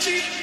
energy.